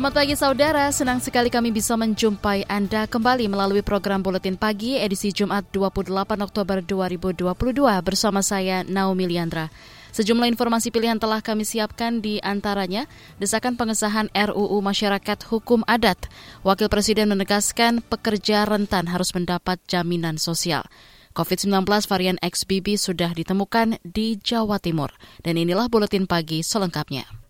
Selamat pagi saudara, senang sekali kami bisa menjumpai Anda kembali melalui program Buletin Pagi edisi Jumat 28 Oktober 2022 bersama saya Naomi Liandra. Sejumlah informasi pilihan telah kami siapkan di antaranya desakan pengesahan RUU Masyarakat Hukum Adat. Wakil Presiden menegaskan pekerja rentan harus mendapat jaminan sosial. COVID-19 varian XBB sudah ditemukan di Jawa Timur. Dan inilah Buletin Pagi selengkapnya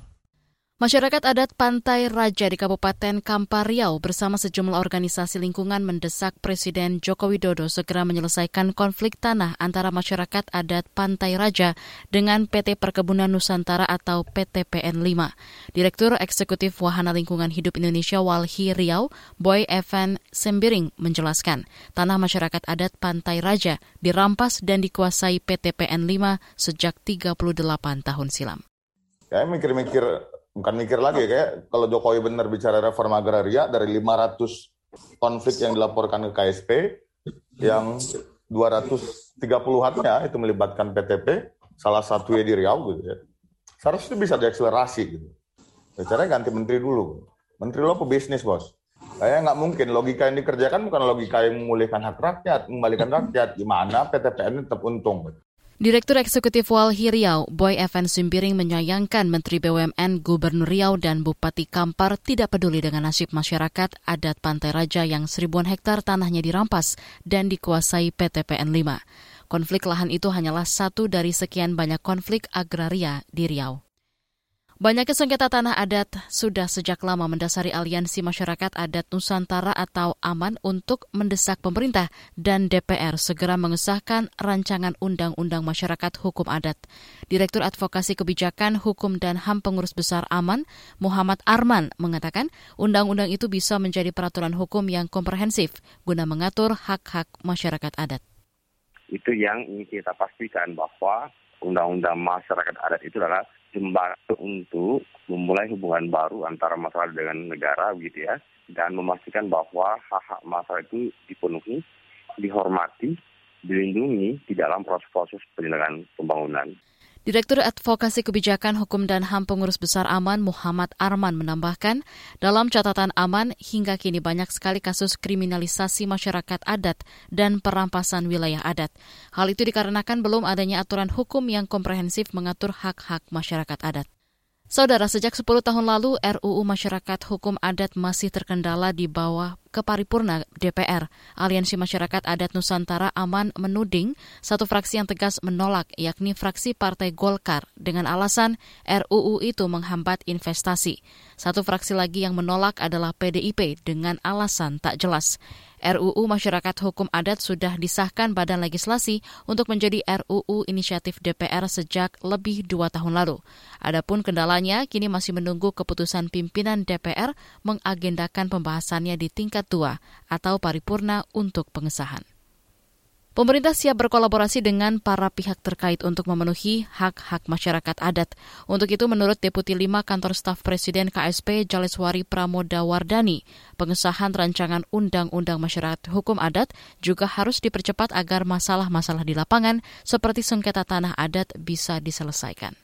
Masyarakat adat Pantai Raja di Kabupaten Kampar Riau bersama sejumlah organisasi lingkungan mendesak Presiden Joko Widodo segera menyelesaikan konflik tanah antara masyarakat adat Pantai Raja dengan PT Perkebunan Nusantara atau PT PN 5. Direktur Eksekutif Wahana Lingkungan Hidup Indonesia Walhi Riau, Boy Evan Sembiring menjelaskan, tanah masyarakat adat Pantai Raja dirampas dan dikuasai PT PN 5 sejak 38 tahun silam. Kayak mikir-mikir bukan mikir lagi kayak kalau Jokowi benar bicara reforma agraria dari 500 konflik yang dilaporkan ke KSP yang 230-annya itu melibatkan PTP salah satu ya di Riau gitu ya. Seharusnya bisa diakselerasi gitu. Caranya ganti menteri dulu. Menteri lo pebisnis bos. Kayak nggak mungkin. Logika yang dikerjakan bukan logika yang memulihkan hak rakyat, mengembalikan rakyat. Gimana PTPN tetap untung. Direktur Eksekutif Walhi Riau, Boy Evan Simpiring menyayangkan Menteri BUMN Gubernur Riau dan Bupati Kampar tidak peduli dengan nasib masyarakat adat Pantai Raja yang seribuan hektar tanahnya dirampas dan dikuasai PT PN 5. Konflik lahan itu hanyalah satu dari sekian banyak konflik agraria di Riau. Banyaknya sengketa tanah adat sudah sejak lama mendasari aliansi masyarakat adat Nusantara atau AMAN untuk mendesak pemerintah dan DPR segera mengesahkan rancangan Undang-Undang Masyarakat Hukum Adat. Direktur Advokasi Kebijakan Hukum dan HAM Pengurus Besar AMAN, Muhammad Arman, mengatakan undang-undang itu bisa menjadi peraturan hukum yang komprehensif guna mengatur hak-hak masyarakat adat. Itu yang ingin kita pastikan bahwa undang-undang masyarakat adat itu adalah jembatan untuk memulai hubungan baru antara masyarakat dengan negara gitu ya dan memastikan bahwa hak-hak masyarakat itu dipenuhi, dihormati, dilindungi di dalam proses-proses penyelenggaraan pembangunan. Direktur Advokasi Kebijakan Hukum dan HAM Pengurus Besar Aman Muhammad Arman menambahkan, dalam catatan Aman hingga kini banyak sekali kasus kriminalisasi masyarakat adat dan perampasan wilayah adat. Hal itu dikarenakan belum adanya aturan hukum yang komprehensif mengatur hak-hak masyarakat adat. Saudara, sejak 10 tahun lalu RUU Masyarakat Hukum Adat masih terkendala di bawah keparipurna DPR. Aliansi Masyarakat Adat Nusantara Aman menuding satu fraksi yang tegas menolak, yakni fraksi Partai Golkar, dengan alasan RUU itu menghambat investasi. Satu fraksi lagi yang menolak adalah PDIP dengan alasan tak jelas. RUU Masyarakat Hukum Adat sudah disahkan Badan Legislasi untuk menjadi RUU inisiatif DPR sejak lebih dua tahun lalu. Adapun kendalanya kini masih menunggu keputusan pimpinan DPR mengagendakan pembahasannya di tingkat tua atau paripurna untuk pengesahan. Pemerintah siap berkolaborasi dengan para pihak terkait untuk memenuhi hak-hak masyarakat adat. Untuk itu, menurut Deputi 5 Kantor Staf Presiden KSP Jaleswari Pramoda Wardani, pengesahan rancangan Undang-Undang Masyarakat Hukum Adat juga harus dipercepat agar masalah-masalah di lapangan seperti sengketa tanah adat bisa diselesaikan.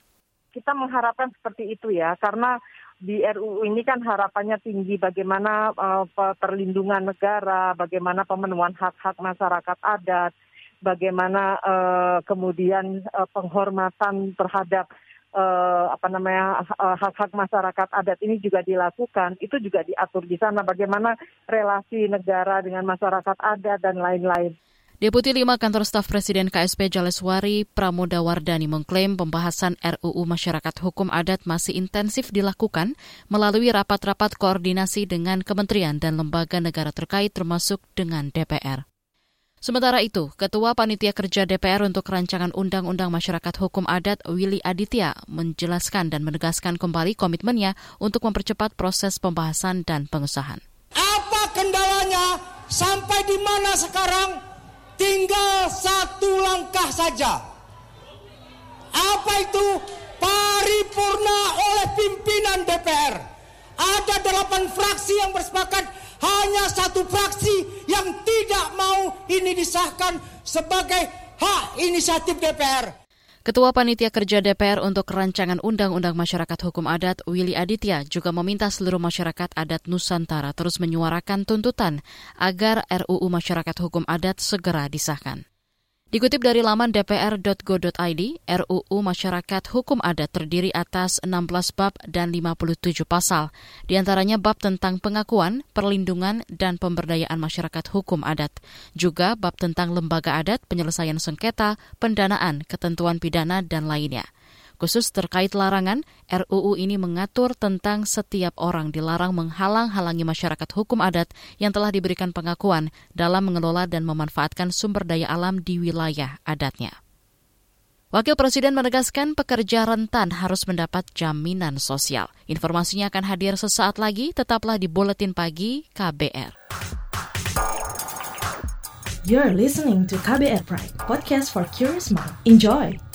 Kita mengharapkan seperti itu ya, karena di RUU ini kan harapannya tinggi bagaimana uh, perlindungan negara, bagaimana pemenuhan hak-hak masyarakat adat, bagaimana uh, kemudian uh, penghormatan terhadap uh, apa namanya hak-hak masyarakat adat ini juga dilakukan. Itu juga diatur di sana bagaimana relasi negara dengan masyarakat adat dan lain-lain. Deputi 5 Kantor Staf Presiden KSP Jaleswari Pramoda Wardani mengklaim pembahasan RUU Masyarakat Hukum Adat masih intensif dilakukan melalui rapat-rapat koordinasi dengan kementerian dan lembaga negara terkait termasuk dengan DPR. Sementara itu, Ketua Panitia Kerja DPR untuk Rancangan Undang-Undang Masyarakat Hukum Adat Willy Aditya menjelaskan dan menegaskan kembali komitmennya untuk mempercepat proses pembahasan dan pengesahan. Apa kendalanya sampai di mana sekarang? Tinggal satu langkah saja. Apa itu? Paripurna oleh pimpinan DPR. Ada delapan fraksi yang bersepakat hanya satu fraksi yang tidak mau ini disahkan sebagai hak inisiatif DPR. Ketua Panitia Kerja DPR untuk Rancangan Undang-Undang Masyarakat Hukum Adat Willy Aditya juga meminta seluruh masyarakat adat Nusantara terus menyuarakan tuntutan agar RUU Masyarakat Hukum Adat segera disahkan. Dikutip dari laman dpr.go.id, RUU Masyarakat Hukum Adat terdiri atas 16 bab dan 57 pasal, di antaranya bab tentang pengakuan, perlindungan, dan pemberdayaan masyarakat hukum adat. Juga bab tentang lembaga adat, penyelesaian sengketa, pendanaan, ketentuan pidana, dan lainnya. Khusus terkait larangan, RUU ini mengatur tentang setiap orang dilarang menghalang-halangi masyarakat hukum adat yang telah diberikan pengakuan dalam mengelola dan memanfaatkan sumber daya alam di wilayah adatnya. Wakil Presiden menegaskan pekerja rentan harus mendapat jaminan sosial. Informasinya akan hadir sesaat lagi, tetaplah di Buletin Pagi KBR. You're listening to KBR Pride, podcast for curious mind. Enjoy!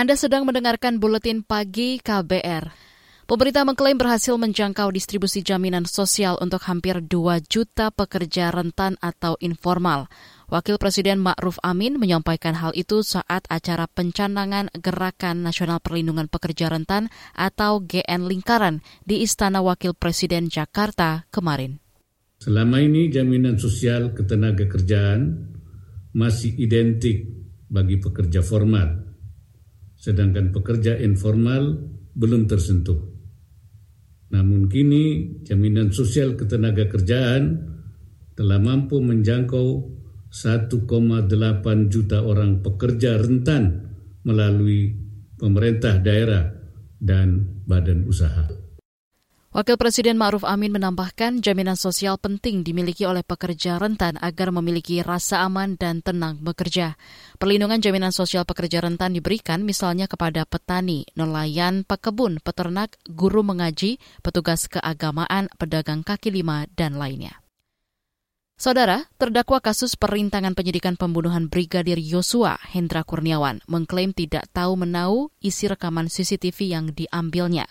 Anda sedang mendengarkan buletin pagi KBR. Pemerintah mengklaim berhasil menjangkau distribusi jaminan sosial untuk hampir 2 juta pekerja rentan atau informal. Wakil Presiden Ma'ruf Amin menyampaikan hal itu saat acara pencanangan Gerakan Nasional Perlindungan Pekerja Rentan atau GN Lingkaran di Istana Wakil Presiden Jakarta kemarin. Selama ini jaminan sosial ketenaga kerjaan masih identik bagi pekerja formal sedangkan pekerja informal belum tersentuh. Namun kini jaminan sosial ketenaga kerjaan telah mampu menjangkau 1,8 juta orang pekerja rentan melalui pemerintah daerah dan badan usaha. Wakil Presiden Ma'ruf Amin menambahkan jaminan sosial penting dimiliki oleh pekerja rentan agar memiliki rasa aman dan tenang bekerja. Perlindungan jaminan sosial pekerja rentan diberikan misalnya kepada petani, nelayan, pekebun, peternak, guru mengaji, petugas keagamaan, pedagang kaki lima, dan lainnya. Saudara, terdakwa kasus perintangan penyidikan pembunuhan Brigadir Yosua, Hendra Kurniawan, mengklaim tidak tahu menau isi rekaman CCTV yang diambilnya.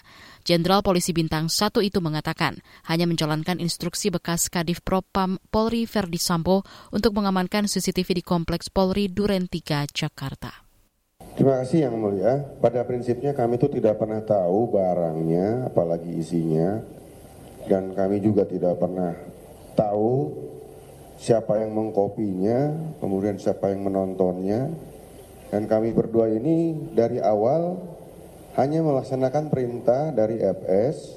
Jenderal Polisi Bintang 1 itu mengatakan hanya menjalankan instruksi bekas Kadif Propam Polri Verdi Sambo untuk mengamankan CCTV di Kompleks Polri Duren 3, Jakarta. Terima kasih Yang Mulia. Pada prinsipnya kami itu tidak pernah tahu barangnya, apalagi isinya. Dan kami juga tidak pernah tahu siapa yang mengkopinya, kemudian siapa yang menontonnya. Dan kami berdua ini dari awal hanya melaksanakan perintah dari FS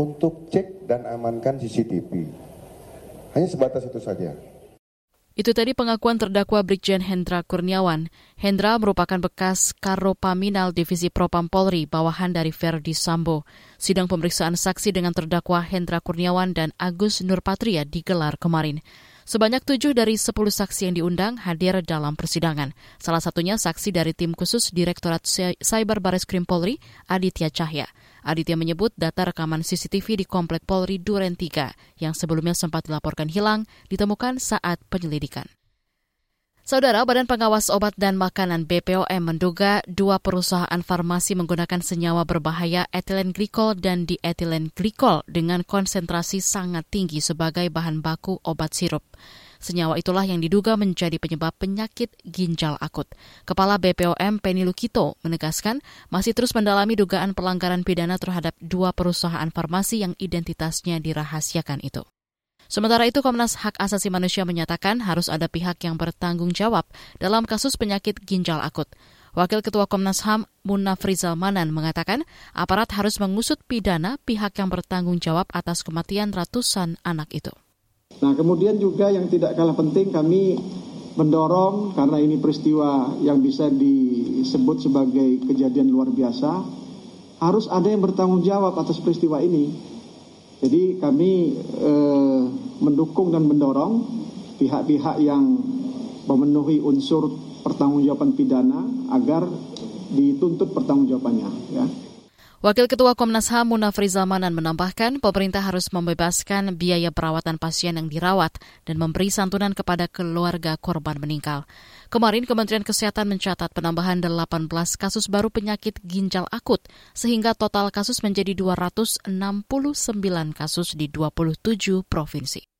untuk cek dan amankan CCTV. Hanya sebatas itu saja. Itu tadi pengakuan terdakwa Brigjen Hendra Kurniawan. Hendra merupakan bekas Karo Paminal Divisi Propam Polri bawahan dari Verdi Sambo. Sidang pemeriksaan saksi dengan terdakwa Hendra Kurniawan dan Agus Nurpatria digelar kemarin. Sebanyak tujuh dari sepuluh saksi yang diundang hadir dalam persidangan. Salah satunya saksi dari tim khusus Direktorat Cyber Baris Krim Polri, Aditya Cahya. Aditya menyebut data rekaman CCTV di Komplek Polri Duren 3 yang sebelumnya sempat dilaporkan hilang ditemukan saat penyelidikan. Saudara Badan Pengawas Obat dan Makanan BPOM menduga dua perusahaan farmasi menggunakan senyawa berbahaya etilen glikol dan dietilen glikol dengan konsentrasi sangat tinggi sebagai bahan baku obat sirup. Senyawa itulah yang diduga menjadi penyebab penyakit ginjal akut. Kepala BPOM Penny Lukito menegaskan masih terus mendalami dugaan pelanggaran pidana terhadap dua perusahaan farmasi yang identitasnya dirahasiakan itu. Sementara itu, Komnas Hak Asasi Manusia menyatakan harus ada pihak yang bertanggung jawab dalam kasus penyakit ginjal akut. Wakil Ketua Komnas HAM Munaf Manan mengatakan aparat harus mengusut pidana pihak yang bertanggung jawab atas kematian ratusan anak itu. Nah kemudian juga yang tidak kalah penting kami mendorong karena ini peristiwa yang bisa disebut sebagai kejadian luar biasa harus ada yang bertanggung jawab atas peristiwa ini. Jadi kami eh, mendukung dan mendorong pihak-pihak yang memenuhi unsur pertanggungjawaban pidana agar dituntut pertanggungjawabannya ya. Wakil Ketua Komnas HAM Munafri Zamanan menambahkan pemerintah harus membebaskan biaya perawatan pasien yang dirawat dan memberi santunan kepada keluarga korban meninggal. Kemarin Kementerian Kesehatan mencatat penambahan 18 kasus baru penyakit ginjal akut sehingga total kasus menjadi 269 kasus di 27 provinsi.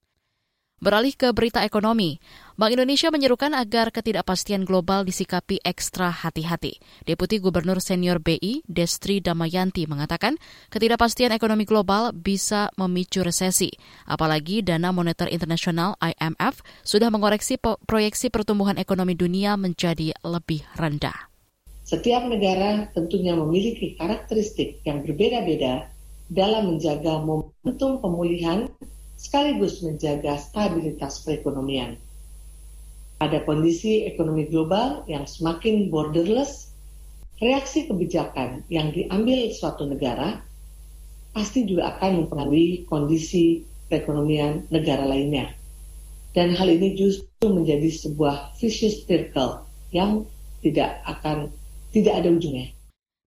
Beralih ke berita ekonomi, Bank Indonesia menyerukan agar ketidakpastian global disikapi ekstra hati-hati. Deputi Gubernur Senior BI, Destri Damayanti, mengatakan ketidakpastian ekonomi global bisa memicu resesi. Apalagi Dana Moneter Internasional IMF sudah mengoreksi proyeksi pertumbuhan ekonomi dunia menjadi lebih rendah. Setiap negara tentunya memiliki karakteristik yang berbeda-beda dalam menjaga momentum pemulihan sekaligus menjaga stabilitas perekonomian. Pada kondisi ekonomi global yang semakin borderless, reaksi kebijakan yang diambil suatu negara pasti juga akan mempengaruhi kondisi perekonomian negara lainnya. Dan hal ini justru menjadi sebuah vicious circle yang tidak akan tidak ada ujungnya.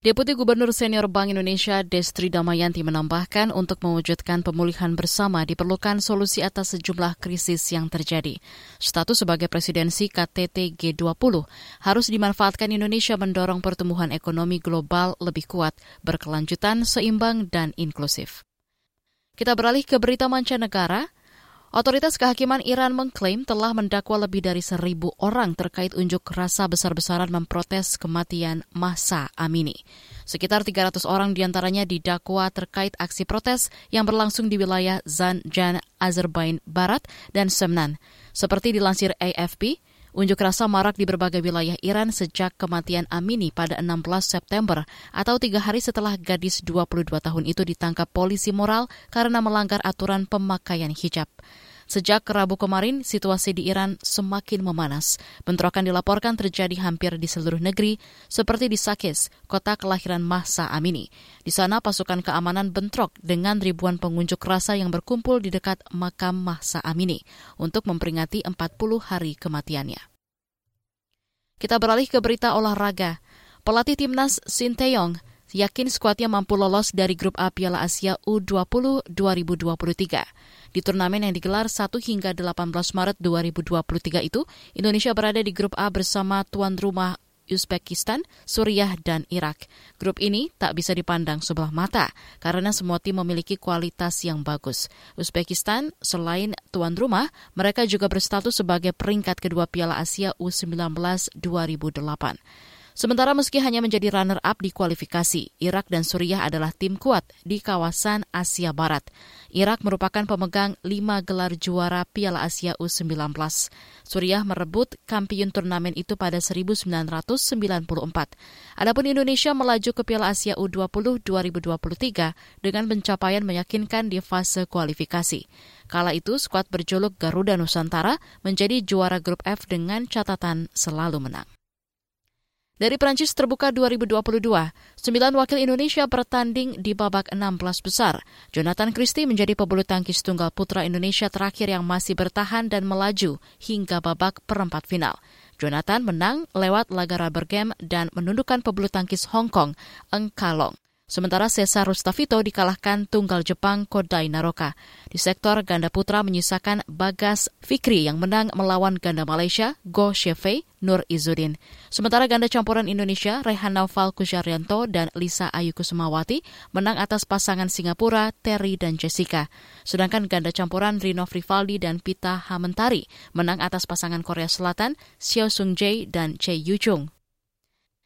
Deputi Gubernur Senior Bank Indonesia Destri Damayanti menambahkan untuk mewujudkan pemulihan bersama diperlukan solusi atas sejumlah krisis yang terjadi. Status sebagai presidensi KTT G20 harus dimanfaatkan Indonesia mendorong pertumbuhan ekonomi global lebih kuat, berkelanjutan, seimbang, dan inklusif. Kita beralih ke berita mancanegara. Otoritas kehakiman Iran mengklaim telah mendakwa lebih dari seribu orang terkait unjuk rasa besar-besaran memprotes kematian Masa Amini. Sekitar 300 orang di antaranya didakwa terkait aksi protes yang berlangsung di wilayah Zanjan, Azerbaijan Barat, dan Semnan. Seperti dilansir AFP, Unjuk rasa marak di berbagai wilayah Iran sejak kematian Amini pada 16 September atau tiga hari setelah gadis 22 tahun itu ditangkap polisi moral karena melanggar aturan pemakaian hijab. Sejak Rabu kemarin, situasi di Iran semakin memanas. Bentrokan dilaporkan terjadi hampir di seluruh negeri, seperti di Sakis, kota kelahiran Mahsa Amini. Di sana pasukan keamanan bentrok dengan ribuan pengunjuk rasa yang berkumpul di dekat makam Mahsa Amini untuk memperingati 40 hari kematiannya. Kita beralih ke berita olahraga. Pelatih timnas Sinteyong yakin skuadnya mampu lolos dari grup A Piala Asia U20 2023. Di turnamen yang digelar 1 hingga 18 Maret 2023 itu, Indonesia berada di grup A bersama tuan rumah Uzbekistan, Suriah, dan Irak. Grup ini tak bisa dipandang sebelah mata karena semua tim memiliki kualitas yang bagus. Uzbekistan, selain tuan rumah, mereka juga berstatus sebagai peringkat kedua Piala Asia U19 2008. Sementara meski hanya menjadi runner-up di kualifikasi, Irak dan Suriah adalah tim kuat di kawasan Asia Barat. Irak merupakan pemegang lima gelar juara Piala Asia U19. Suriah merebut kampiun turnamen itu pada 1994. Adapun Indonesia melaju ke Piala Asia U20 2023 dengan pencapaian meyakinkan di fase kualifikasi. Kala itu, skuad berjuluk Garuda Nusantara menjadi juara grup F dengan catatan selalu menang. Dari Prancis terbuka 2022, sembilan wakil Indonesia bertanding di babak 16 besar. Jonathan Christie menjadi pebulu tangkis tunggal putra Indonesia terakhir yang masih bertahan dan melaju hingga babak perempat final. Jonathan menang lewat laga rubber game dan menundukkan pebulu tangkis Hong Kong, Eng Kalong. Sementara Cesar Rustavito dikalahkan tunggal Jepang Kodai Naroka. Di sektor ganda putra menyisakan Bagas Fikri yang menang melawan ganda Malaysia Go Shefei Nur Izudin. Sementara ganda campuran Indonesia Rehan Naufal Kusharyanto dan Lisa Ayu Kusumawati menang atas pasangan Singapura Terry dan Jessica. Sedangkan ganda campuran Rino Frivaldi dan Pita Hamentari menang atas pasangan Korea Selatan Xiao Sung Jae dan Che Yu Chung.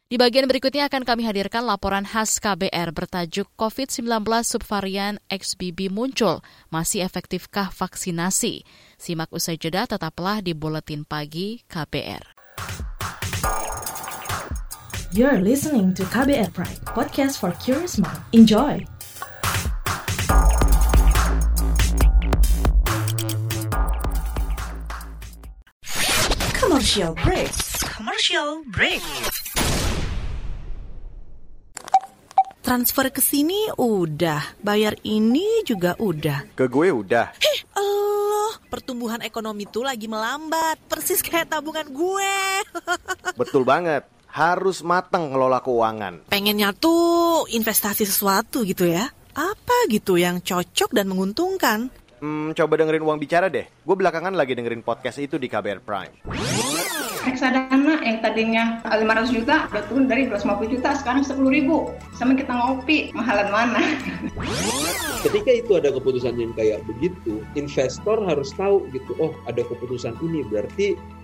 Di bagian berikutnya akan kami hadirkan laporan khas KBR bertajuk COVID-19 subvarian XBB muncul. Masih efektifkah vaksinasi? Simak usai jeda tetaplah di Buletin Pagi KBR. You're listening to KBR Pride, podcast for curious mind. Enjoy! Commercial break. Commercial break. Transfer ke sini udah, bayar ini juga udah. Ke gue udah. Hih, Allah, pertumbuhan ekonomi tuh lagi melambat, persis kayak tabungan gue. Betul banget. Harus mateng ngelola keuangan. Pengennya tuh investasi sesuatu gitu ya. Apa gitu yang cocok dan menguntungkan? Hmm, coba dengerin uang bicara deh. Gue belakangan lagi dengerin podcast itu di KBR Prime. Reksadana yang tadinya 500 juta udah turun dari 250 juta sekarang 10 ribu. Sama kita ngopi mahalan mana? Ketika itu ada keputusan yang kayak begitu investor harus tahu gitu oh ada keputusan ini berarti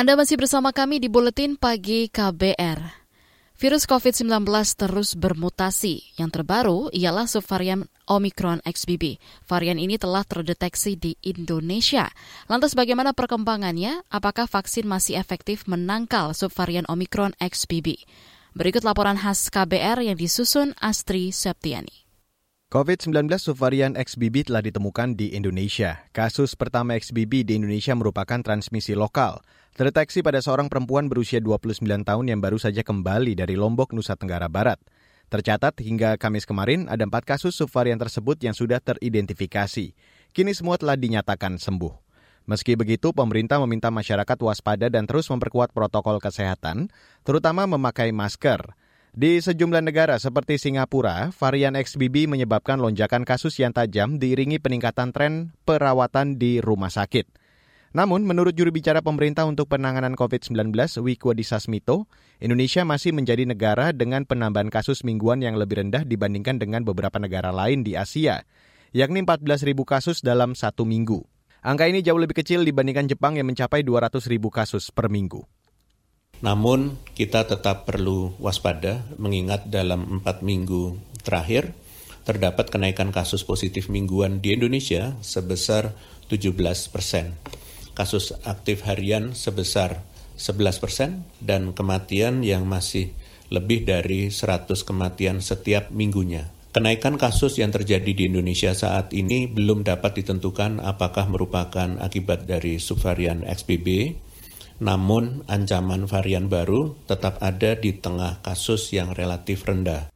Anda masih bersama kami di Buletin Pagi KBR. Virus COVID-19 terus bermutasi. Yang terbaru ialah subvarian Omicron XBB. Varian ini telah terdeteksi di Indonesia. Lantas bagaimana perkembangannya? Apakah vaksin masih efektif menangkal subvarian Omicron XBB? Berikut laporan khas KBR yang disusun Astri Septiani. COVID-19 subvarian XBB telah ditemukan di Indonesia. Kasus pertama XBB di Indonesia merupakan transmisi lokal. Terdeteksi pada seorang perempuan berusia 29 tahun yang baru saja kembali dari Lombok, Nusa Tenggara Barat. Tercatat hingga Kamis kemarin ada empat kasus subvarian tersebut yang sudah teridentifikasi. Kini semua telah dinyatakan sembuh. Meski begitu, pemerintah meminta masyarakat waspada dan terus memperkuat protokol kesehatan, terutama memakai masker. Di sejumlah negara seperti Singapura, varian XBB menyebabkan lonjakan kasus yang tajam diiringi peningkatan tren perawatan di rumah sakit. Namun, menurut juru bicara pemerintah untuk penanganan COVID-19, Wiku Disasmito, Indonesia masih menjadi negara dengan penambahan kasus mingguan yang lebih rendah dibandingkan dengan beberapa negara lain di Asia, yakni 14.000 kasus dalam satu minggu. Angka ini jauh lebih kecil dibandingkan Jepang yang mencapai 200.000 kasus per minggu. Namun kita tetap perlu waspada mengingat dalam empat minggu terakhir terdapat kenaikan kasus positif mingguan di Indonesia sebesar 17 persen. Kasus aktif harian sebesar 11 persen dan kematian yang masih lebih dari 100 kematian setiap minggunya. Kenaikan kasus yang terjadi di Indonesia saat ini belum dapat ditentukan apakah merupakan akibat dari subvarian XBB namun ancaman varian baru tetap ada di tengah kasus yang relatif rendah.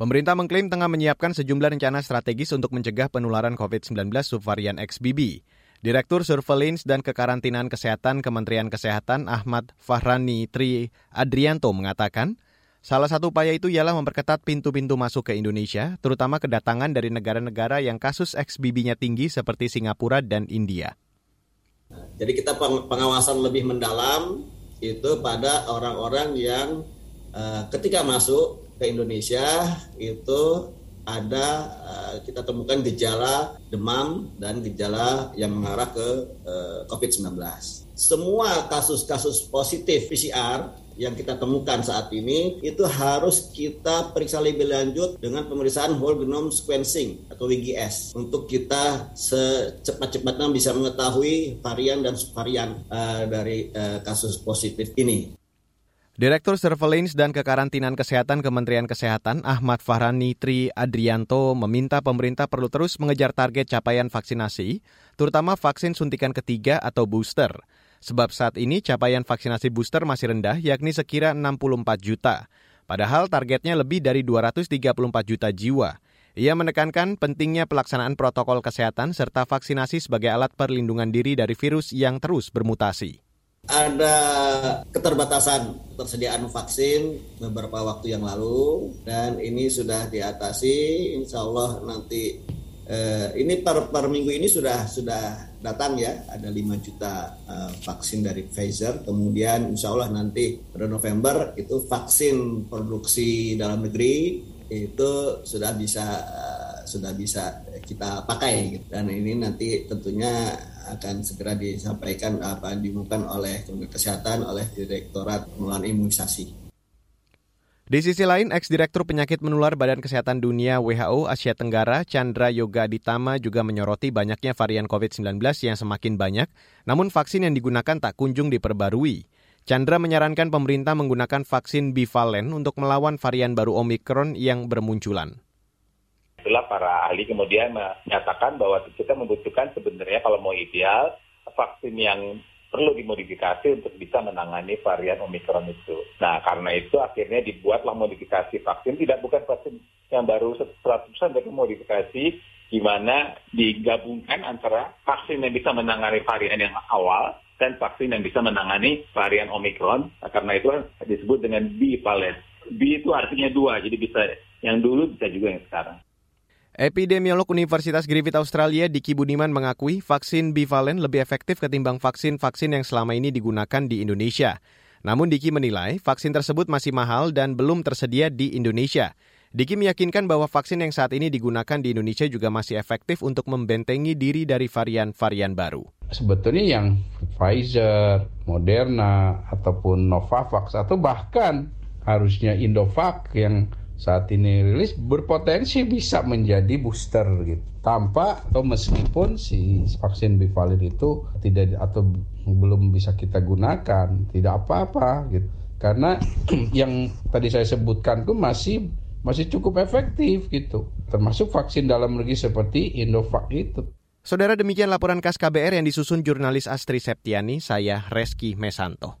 Pemerintah mengklaim tengah menyiapkan sejumlah rencana strategis untuk mencegah penularan COVID-19 subvarian XBB. Direktur Surveillance dan Kekarantinaan Kesehatan Kementerian Kesehatan Ahmad Fahrani Tri Adrianto mengatakan, salah satu upaya itu ialah memperketat pintu-pintu masuk ke Indonesia, terutama kedatangan dari negara-negara yang kasus XBB-nya tinggi seperti Singapura dan India. Jadi kita pengawasan lebih mendalam itu pada orang-orang yang uh, ketika masuk ke Indonesia itu ada uh, kita temukan gejala demam dan gejala yang mengarah ke uh, COVID-19. Semua kasus-kasus positif PCR yang kita temukan saat ini itu harus kita periksa lebih lanjut dengan pemeriksaan whole genome sequencing atau WGS untuk kita secepat-cepatnya bisa mengetahui varian dan subvarian uh, dari uh, kasus positif ini. Direktur Surveillance dan Kekarantinaan Kesehatan Kementerian Kesehatan Ahmad Fahrani Tri Adrianto meminta pemerintah perlu terus mengejar target capaian vaksinasi, terutama vaksin suntikan ketiga atau booster. Sebab saat ini capaian vaksinasi booster masih rendah yakni sekira 64 juta. Padahal targetnya lebih dari 234 juta jiwa. Ia menekankan pentingnya pelaksanaan protokol kesehatan serta vaksinasi sebagai alat perlindungan diri dari virus yang terus bermutasi. Ada keterbatasan persediaan vaksin beberapa waktu yang lalu dan ini sudah diatasi. Insya Allah nanti eh, ini per, per minggu ini sudah sudah datang ya ada 5 juta uh, vaksin dari Pfizer kemudian insya Allah nanti pada November itu vaksin produksi dalam negeri itu sudah bisa uh, sudah bisa kita pakai gitu. dan ini nanti tentunya akan segera disampaikan apa diumumkan oleh Kementerian Kesehatan oleh Direktorat Pengelolaan Imunisasi. Di sisi lain, ex-direktur penyakit menular Badan Kesehatan Dunia WHO Asia Tenggara, Chandra Yoga Ditama juga menyoroti banyaknya varian COVID-19 yang semakin banyak, namun vaksin yang digunakan tak kunjung diperbarui. Chandra menyarankan pemerintah menggunakan vaksin bivalen untuk melawan varian baru Omikron yang bermunculan. Itulah para ahli kemudian menyatakan bahwa kita membutuhkan sebenarnya kalau mau ideal vaksin yang perlu dimodifikasi untuk bisa menangani varian Omikron itu. Nah, karena itu akhirnya dibuatlah modifikasi vaksin, tidak bukan vaksin yang baru 100% tapi modifikasi di mana digabungkan antara vaksin yang bisa menangani varian yang awal dan vaksin yang bisa menangani varian Omikron. Nah, karena itu disebut dengan bivalent. B itu artinya dua, jadi bisa yang dulu bisa juga yang sekarang. Epidemiolog Universitas Griffith Australia Diki Budiman mengakui vaksin bivalen lebih efektif ketimbang vaksin-vaksin yang selama ini digunakan di Indonesia. Namun Diki menilai vaksin tersebut masih mahal dan belum tersedia di Indonesia. Diki meyakinkan bahwa vaksin yang saat ini digunakan di Indonesia juga masih efektif untuk membentengi diri dari varian-varian baru. Sebetulnya yang Pfizer, Moderna, ataupun Novavax, atau bahkan harusnya Indovac yang saat ini rilis berpotensi bisa menjadi booster gitu. Tanpa atau meskipun si vaksin bivalent itu tidak atau belum bisa kita gunakan tidak apa-apa gitu. Karena yang tadi saya sebutkan itu masih masih cukup efektif gitu. Termasuk vaksin dalam negeri seperti Indovac itu. Saudara demikian laporan khas KBR yang disusun jurnalis Astri Septiani, saya Reski Mesanto.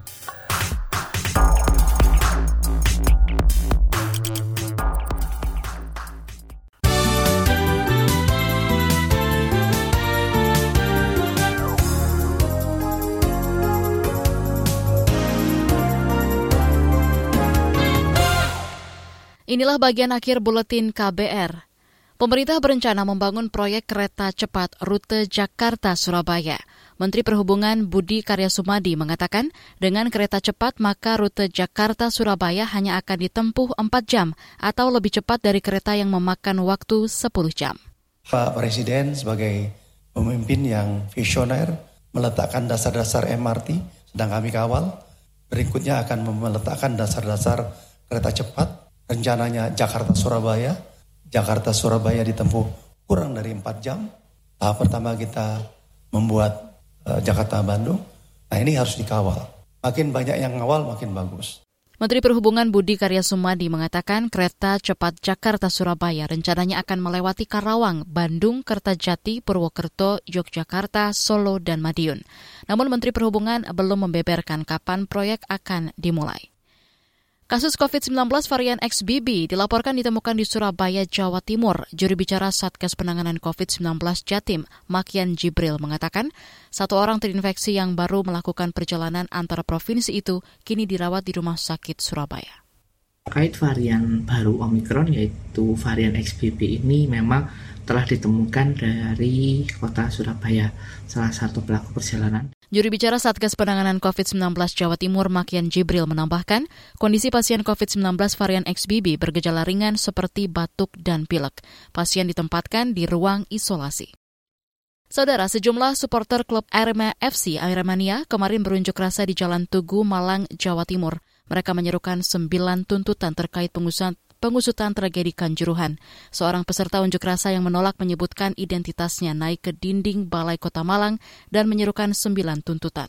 Inilah bagian akhir buletin KBR. Pemerintah berencana membangun proyek kereta cepat rute Jakarta-Surabaya. Menteri Perhubungan Budi Karya Sumadi mengatakan, dengan kereta cepat maka rute Jakarta-Surabaya hanya akan ditempuh 4 jam atau lebih cepat dari kereta yang memakan waktu 10 jam. Pak Presiden sebagai pemimpin yang visioner meletakkan dasar-dasar MRT, sedang kami kawal. Berikutnya akan meletakkan dasar-dasar kereta cepat rencananya Jakarta-Surabaya. Jakarta-Surabaya ditempuh kurang dari 4 jam. Tahap pertama kita membuat uh, Jakarta-Bandung. Nah ini harus dikawal. Makin banyak yang ngawal makin bagus. Menteri Perhubungan Budi Karya Sumadi mengatakan kereta cepat Jakarta-Surabaya rencananya akan melewati Karawang, Bandung, Kertajati, Purwokerto, Yogyakarta, Solo, dan Madiun. Namun Menteri Perhubungan belum membeberkan kapan proyek akan dimulai. Kasus COVID-19 varian XBB dilaporkan ditemukan di Surabaya, Jawa Timur. Juru bicara Satgas Penanganan COVID-19 Jatim, Makian Jibril, mengatakan satu orang terinfeksi yang baru melakukan perjalanan antara provinsi itu kini dirawat di Rumah Sakit Surabaya. Terkait varian baru Omikron yaitu varian XBB ini memang telah ditemukan dari kota Surabaya, salah satu pelaku perjalanan. Juru bicara Satgas Penanganan COVID-19 Jawa Timur Makian Jibril menambahkan, kondisi pasien COVID-19 varian XBB bergejala ringan seperti batuk dan pilek. Pasien ditempatkan di ruang isolasi. Saudara, sejumlah supporter klub Arema FC Aremania kemarin berunjuk rasa di Jalan Tugu, Malang, Jawa Timur. Mereka menyerukan sembilan tuntutan terkait pengusutan pengusutan tragedi Kanjuruhan. Seorang peserta unjuk rasa yang menolak menyebutkan identitasnya naik ke dinding Balai Kota Malang dan menyerukan sembilan tuntutan.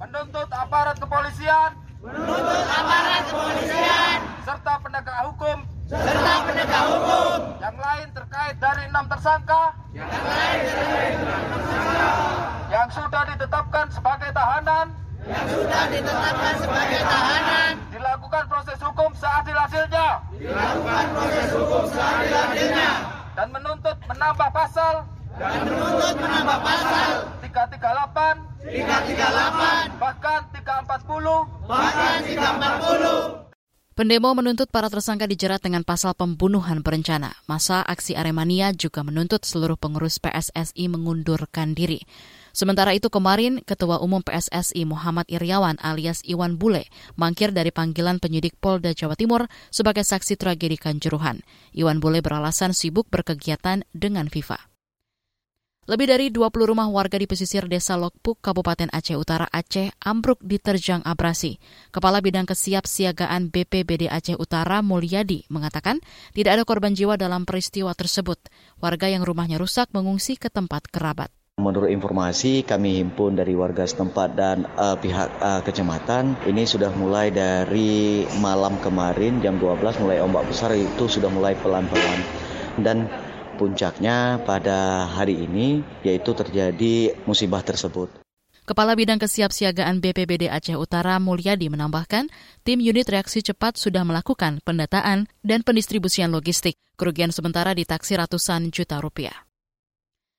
Menuntut aparat kepolisian, menuntut aparat kepolisian, serta penegak hukum, serta penegak hukum. Yang lain terkait dari enam tersangka, yang lain dari enam tersangka, yang sudah ditetapkan sebagai tahanan, yang sudah ditetapkan sebagai tahanan. Dilakukan proses hukum seadil-adilnya dilakukan proses hukum seadil-adilnya dan menuntut menambah pasal. Dan menuntut menambah pasal. 338, 338, bahkan 340, bahkan 340. Pendemo menuntut para tersangka dijerat dengan pasal pembunuhan berencana. Masa aksi Aremania juga menuntut seluruh pengurus PSSI mengundurkan diri. Sementara itu kemarin Ketua Umum PSSI Muhammad Iriawan alias Iwan Bule mangkir dari panggilan penyidik Polda Jawa Timur sebagai saksi tragedi Kanjuruhan. Iwan Bule beralasan sibuk berkegiatan dengan FIFA. Lebih dari 20 rumah warga di pesisir Desa Lokpuk, Kabupaten Aceh Utara, Aceh, ambruk diterjang abrasi. Kepala Bidang Kesiapsiagaan BPBD Aceh Utara, Mulyadi, mengatakan tidak ada korban jiwa dalam peristiwa tersebut. Warga yang rumahnya rusak mengungsi ke tempat kerabat. Menurut informasi kami himpun dari warga setempat dan uh, pihak uh, kecamatan, ini sudah mulai dari malam kemarin jam 12 mulai ombak besar itu sudah mulai pelan-pelan. Dan puncaknya pada hari ini yaitu terjadi musibah tersebut. Kepala Bidang Kesiapsiagaan BPBD Aceh Utara Mulyadi menambahkan, tim unit reaksi cepat sudah melakukan pendataan dan pendistribusian logistik. Kerugian sementara ditaksi ratusan juta rupiah.